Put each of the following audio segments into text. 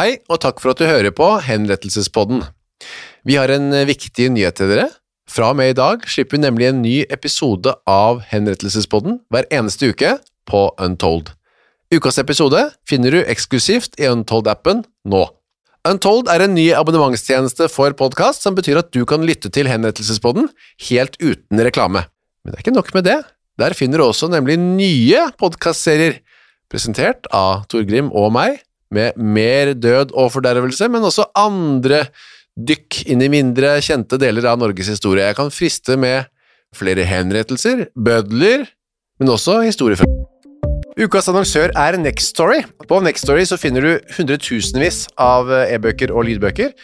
Hei, og takk for at du hører på Henrettelsespodden. Vi har en eh, viktig nyhet til dere. Fra og med i dag slipper vi nemlig en ny episode av Henrettelsespodden hver eneste uke på Untold. Ukas episode finner du eksklusivt i Untold-appen nå. Untold er en ny abonnementstjeneste for podkast som betyr at du kan lytte til Henrettelsespodden helt uten reklame. Men det er ikke nok med det. Der finner du også nemlig nye podkastserier, presentert av Torgrim og meg, med mer død og fordervelse, men også andre dykk inn i mindre kjente deler av Norges historie. Jeg kan friste med flere henrettelser, bødler, men også historier. Ukas annonsør er Next Story. På Next Story så finner du hundretusenvis av eh, e-bøker og lydbøker.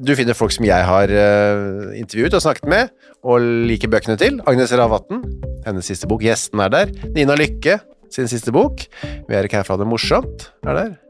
Du finner folk som jeg har eh, intervjuet og snakket med, og liker bøkene til. Agnes Ravatn, hennes siste bok. Gjesten er der. Nina Lykke sin siste bok. Vi er ikke her for å ha det morsomt, er der.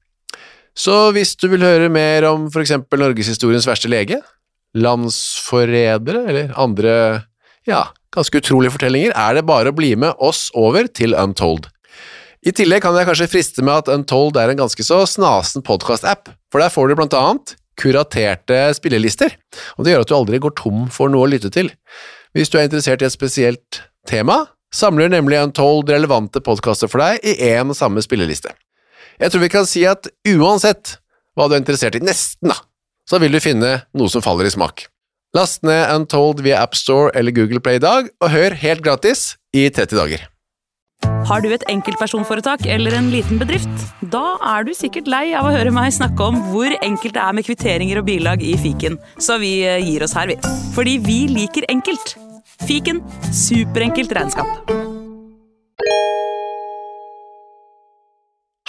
Så hvis du vil høre mer om eksempel norgeshistoriens verste lege, landsforrædere eller andre, ja, ganske utrolige fortellinger, er det bare å bli med oss over til Untold. I tillegg kan jeg kanskje friste med at Untold er en ganske så snasen podkast-app, for der får du blant annet kuraterte spillelister, og det gjør at du aldri går tom for noe å lytte til. Hvis du er interessert i et spesielt tema, samler nemlig Untold relevante podkaster for deg i én og samme spilleliste. Jeg tror vi kan si at uansett hva du er interessert i, nesten da, så vil du finne noe som faller i smak. Last ned Untold via AppStore eller Google Play i dag, og hør helt gratis i 30 dager. Har du et enkeltpersonforetak eller en liten bedrift? Da er du sikkert lei av å høre meg snakke om hvor enkelt det er med kvitteringer og bilag i fiken, så vi eh, gir oss her, vi. Fordi vi liker enkelt. Fiken superenkelt regnskap.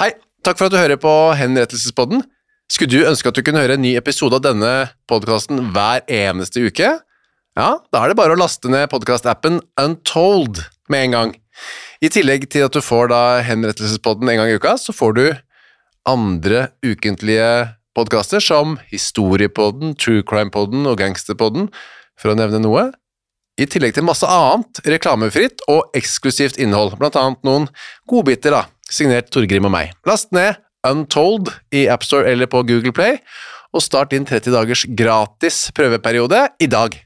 Hei, takk for at du hører på Henrettelsespodden. Skulle du ønske at du kunne høre en ny episode av denne podkasten hver eneste uke? Ja, da er det bare å laste ned podkastappen Untold med en gang. I tillegg til at du får da Henrettelsespodden en gang i uka, så får du andre ukentlige podkaster som Historiepodden, True Crime-podden og Gangsterpodden, for å nevne noe. I tillegg til masse annet reklamefritt og eksklusivt innhold, blant annet noen godbiter, da, signert Torgrim og meg. Last ned Untold i AppStore eller på Google Play, og start din 30 dagers gratis prøveperiode i dag.